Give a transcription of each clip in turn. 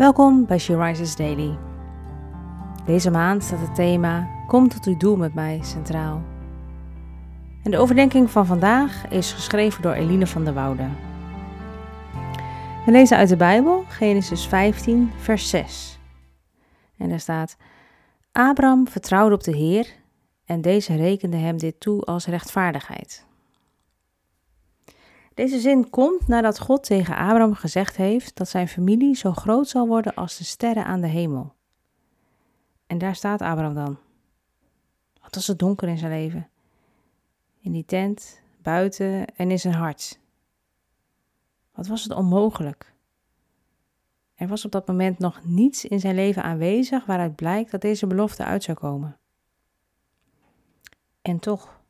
Welkom bij She Rises Daily. Deze maand staat het thema Kom tot uw doel met mij centraal. En de overdenking van vandaag is geschreven door Eline van der Woude. We lezen uit de Bijbel, Genesis 15, vers 6. En daar staat: Abraham vertrouwde op de Heer en deze rekende hem dit toe als rechtvaardigheid. Deze zin komt nadat God tegen Abraham gezegd heeft dat zijn familie zo groot zal worden als de sterren aan de hemel. En daar staat Abraham dan. Wat was het donker in zijn leven? In die tent, buiten en in zijn hart. Wat was het onmogelijk? Er was op dat moment nog niets in zijn leven aanwezig waaruit blijkt dat deze belofte uit zou komen. En toch,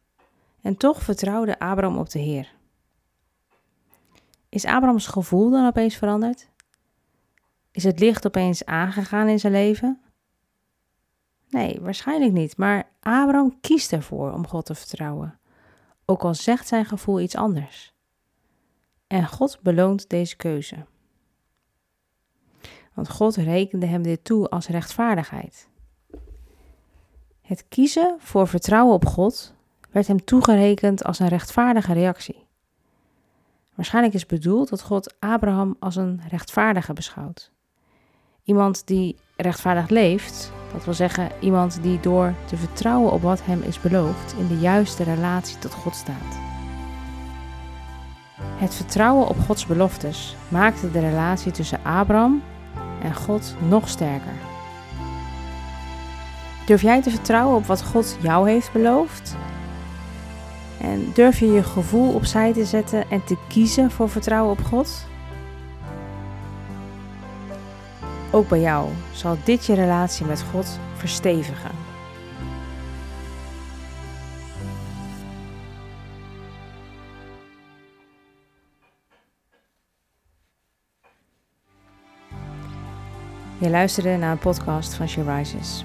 en toch vertrouwde Abraham op de Heer. Is Abrahams gevoel dan opeens veranderd? Is het licht opeens aangegaan in zijn leven? Nee, waarschijnlijk niet, maar Abraham kiest ervoor om God te vertrouwen, ook al zegt zijn gevoel iets anders. En God beloont deze keuze. Want God rekende hem dit toe als rechtvaardigheid. Het kiezen voor vertrouwen op God werd hem toegerekend als een rechtvaardige reactie. Waarschijnlijk is bedoeld dat God Abraham als een rechtvaardige beschouwt. Iemand die rechtvaardig leeft, dat wil zeggen iemand die door te vertrouwen op wat hem is beloofd in de juiste relatie tot God staat. Het vertrouwen op Gods beloftes maakte de relatie tussen Abraham en God nog sterker. Durf jij te vertrouwen op wat God jou heeft beloofd en durf je je gevoel opzij te zetten en te kiezen voor vertrouwen op God? Ook bij jou zal dit je relatie met God verstevigen. Je luisterde naar een podcast van She Rises.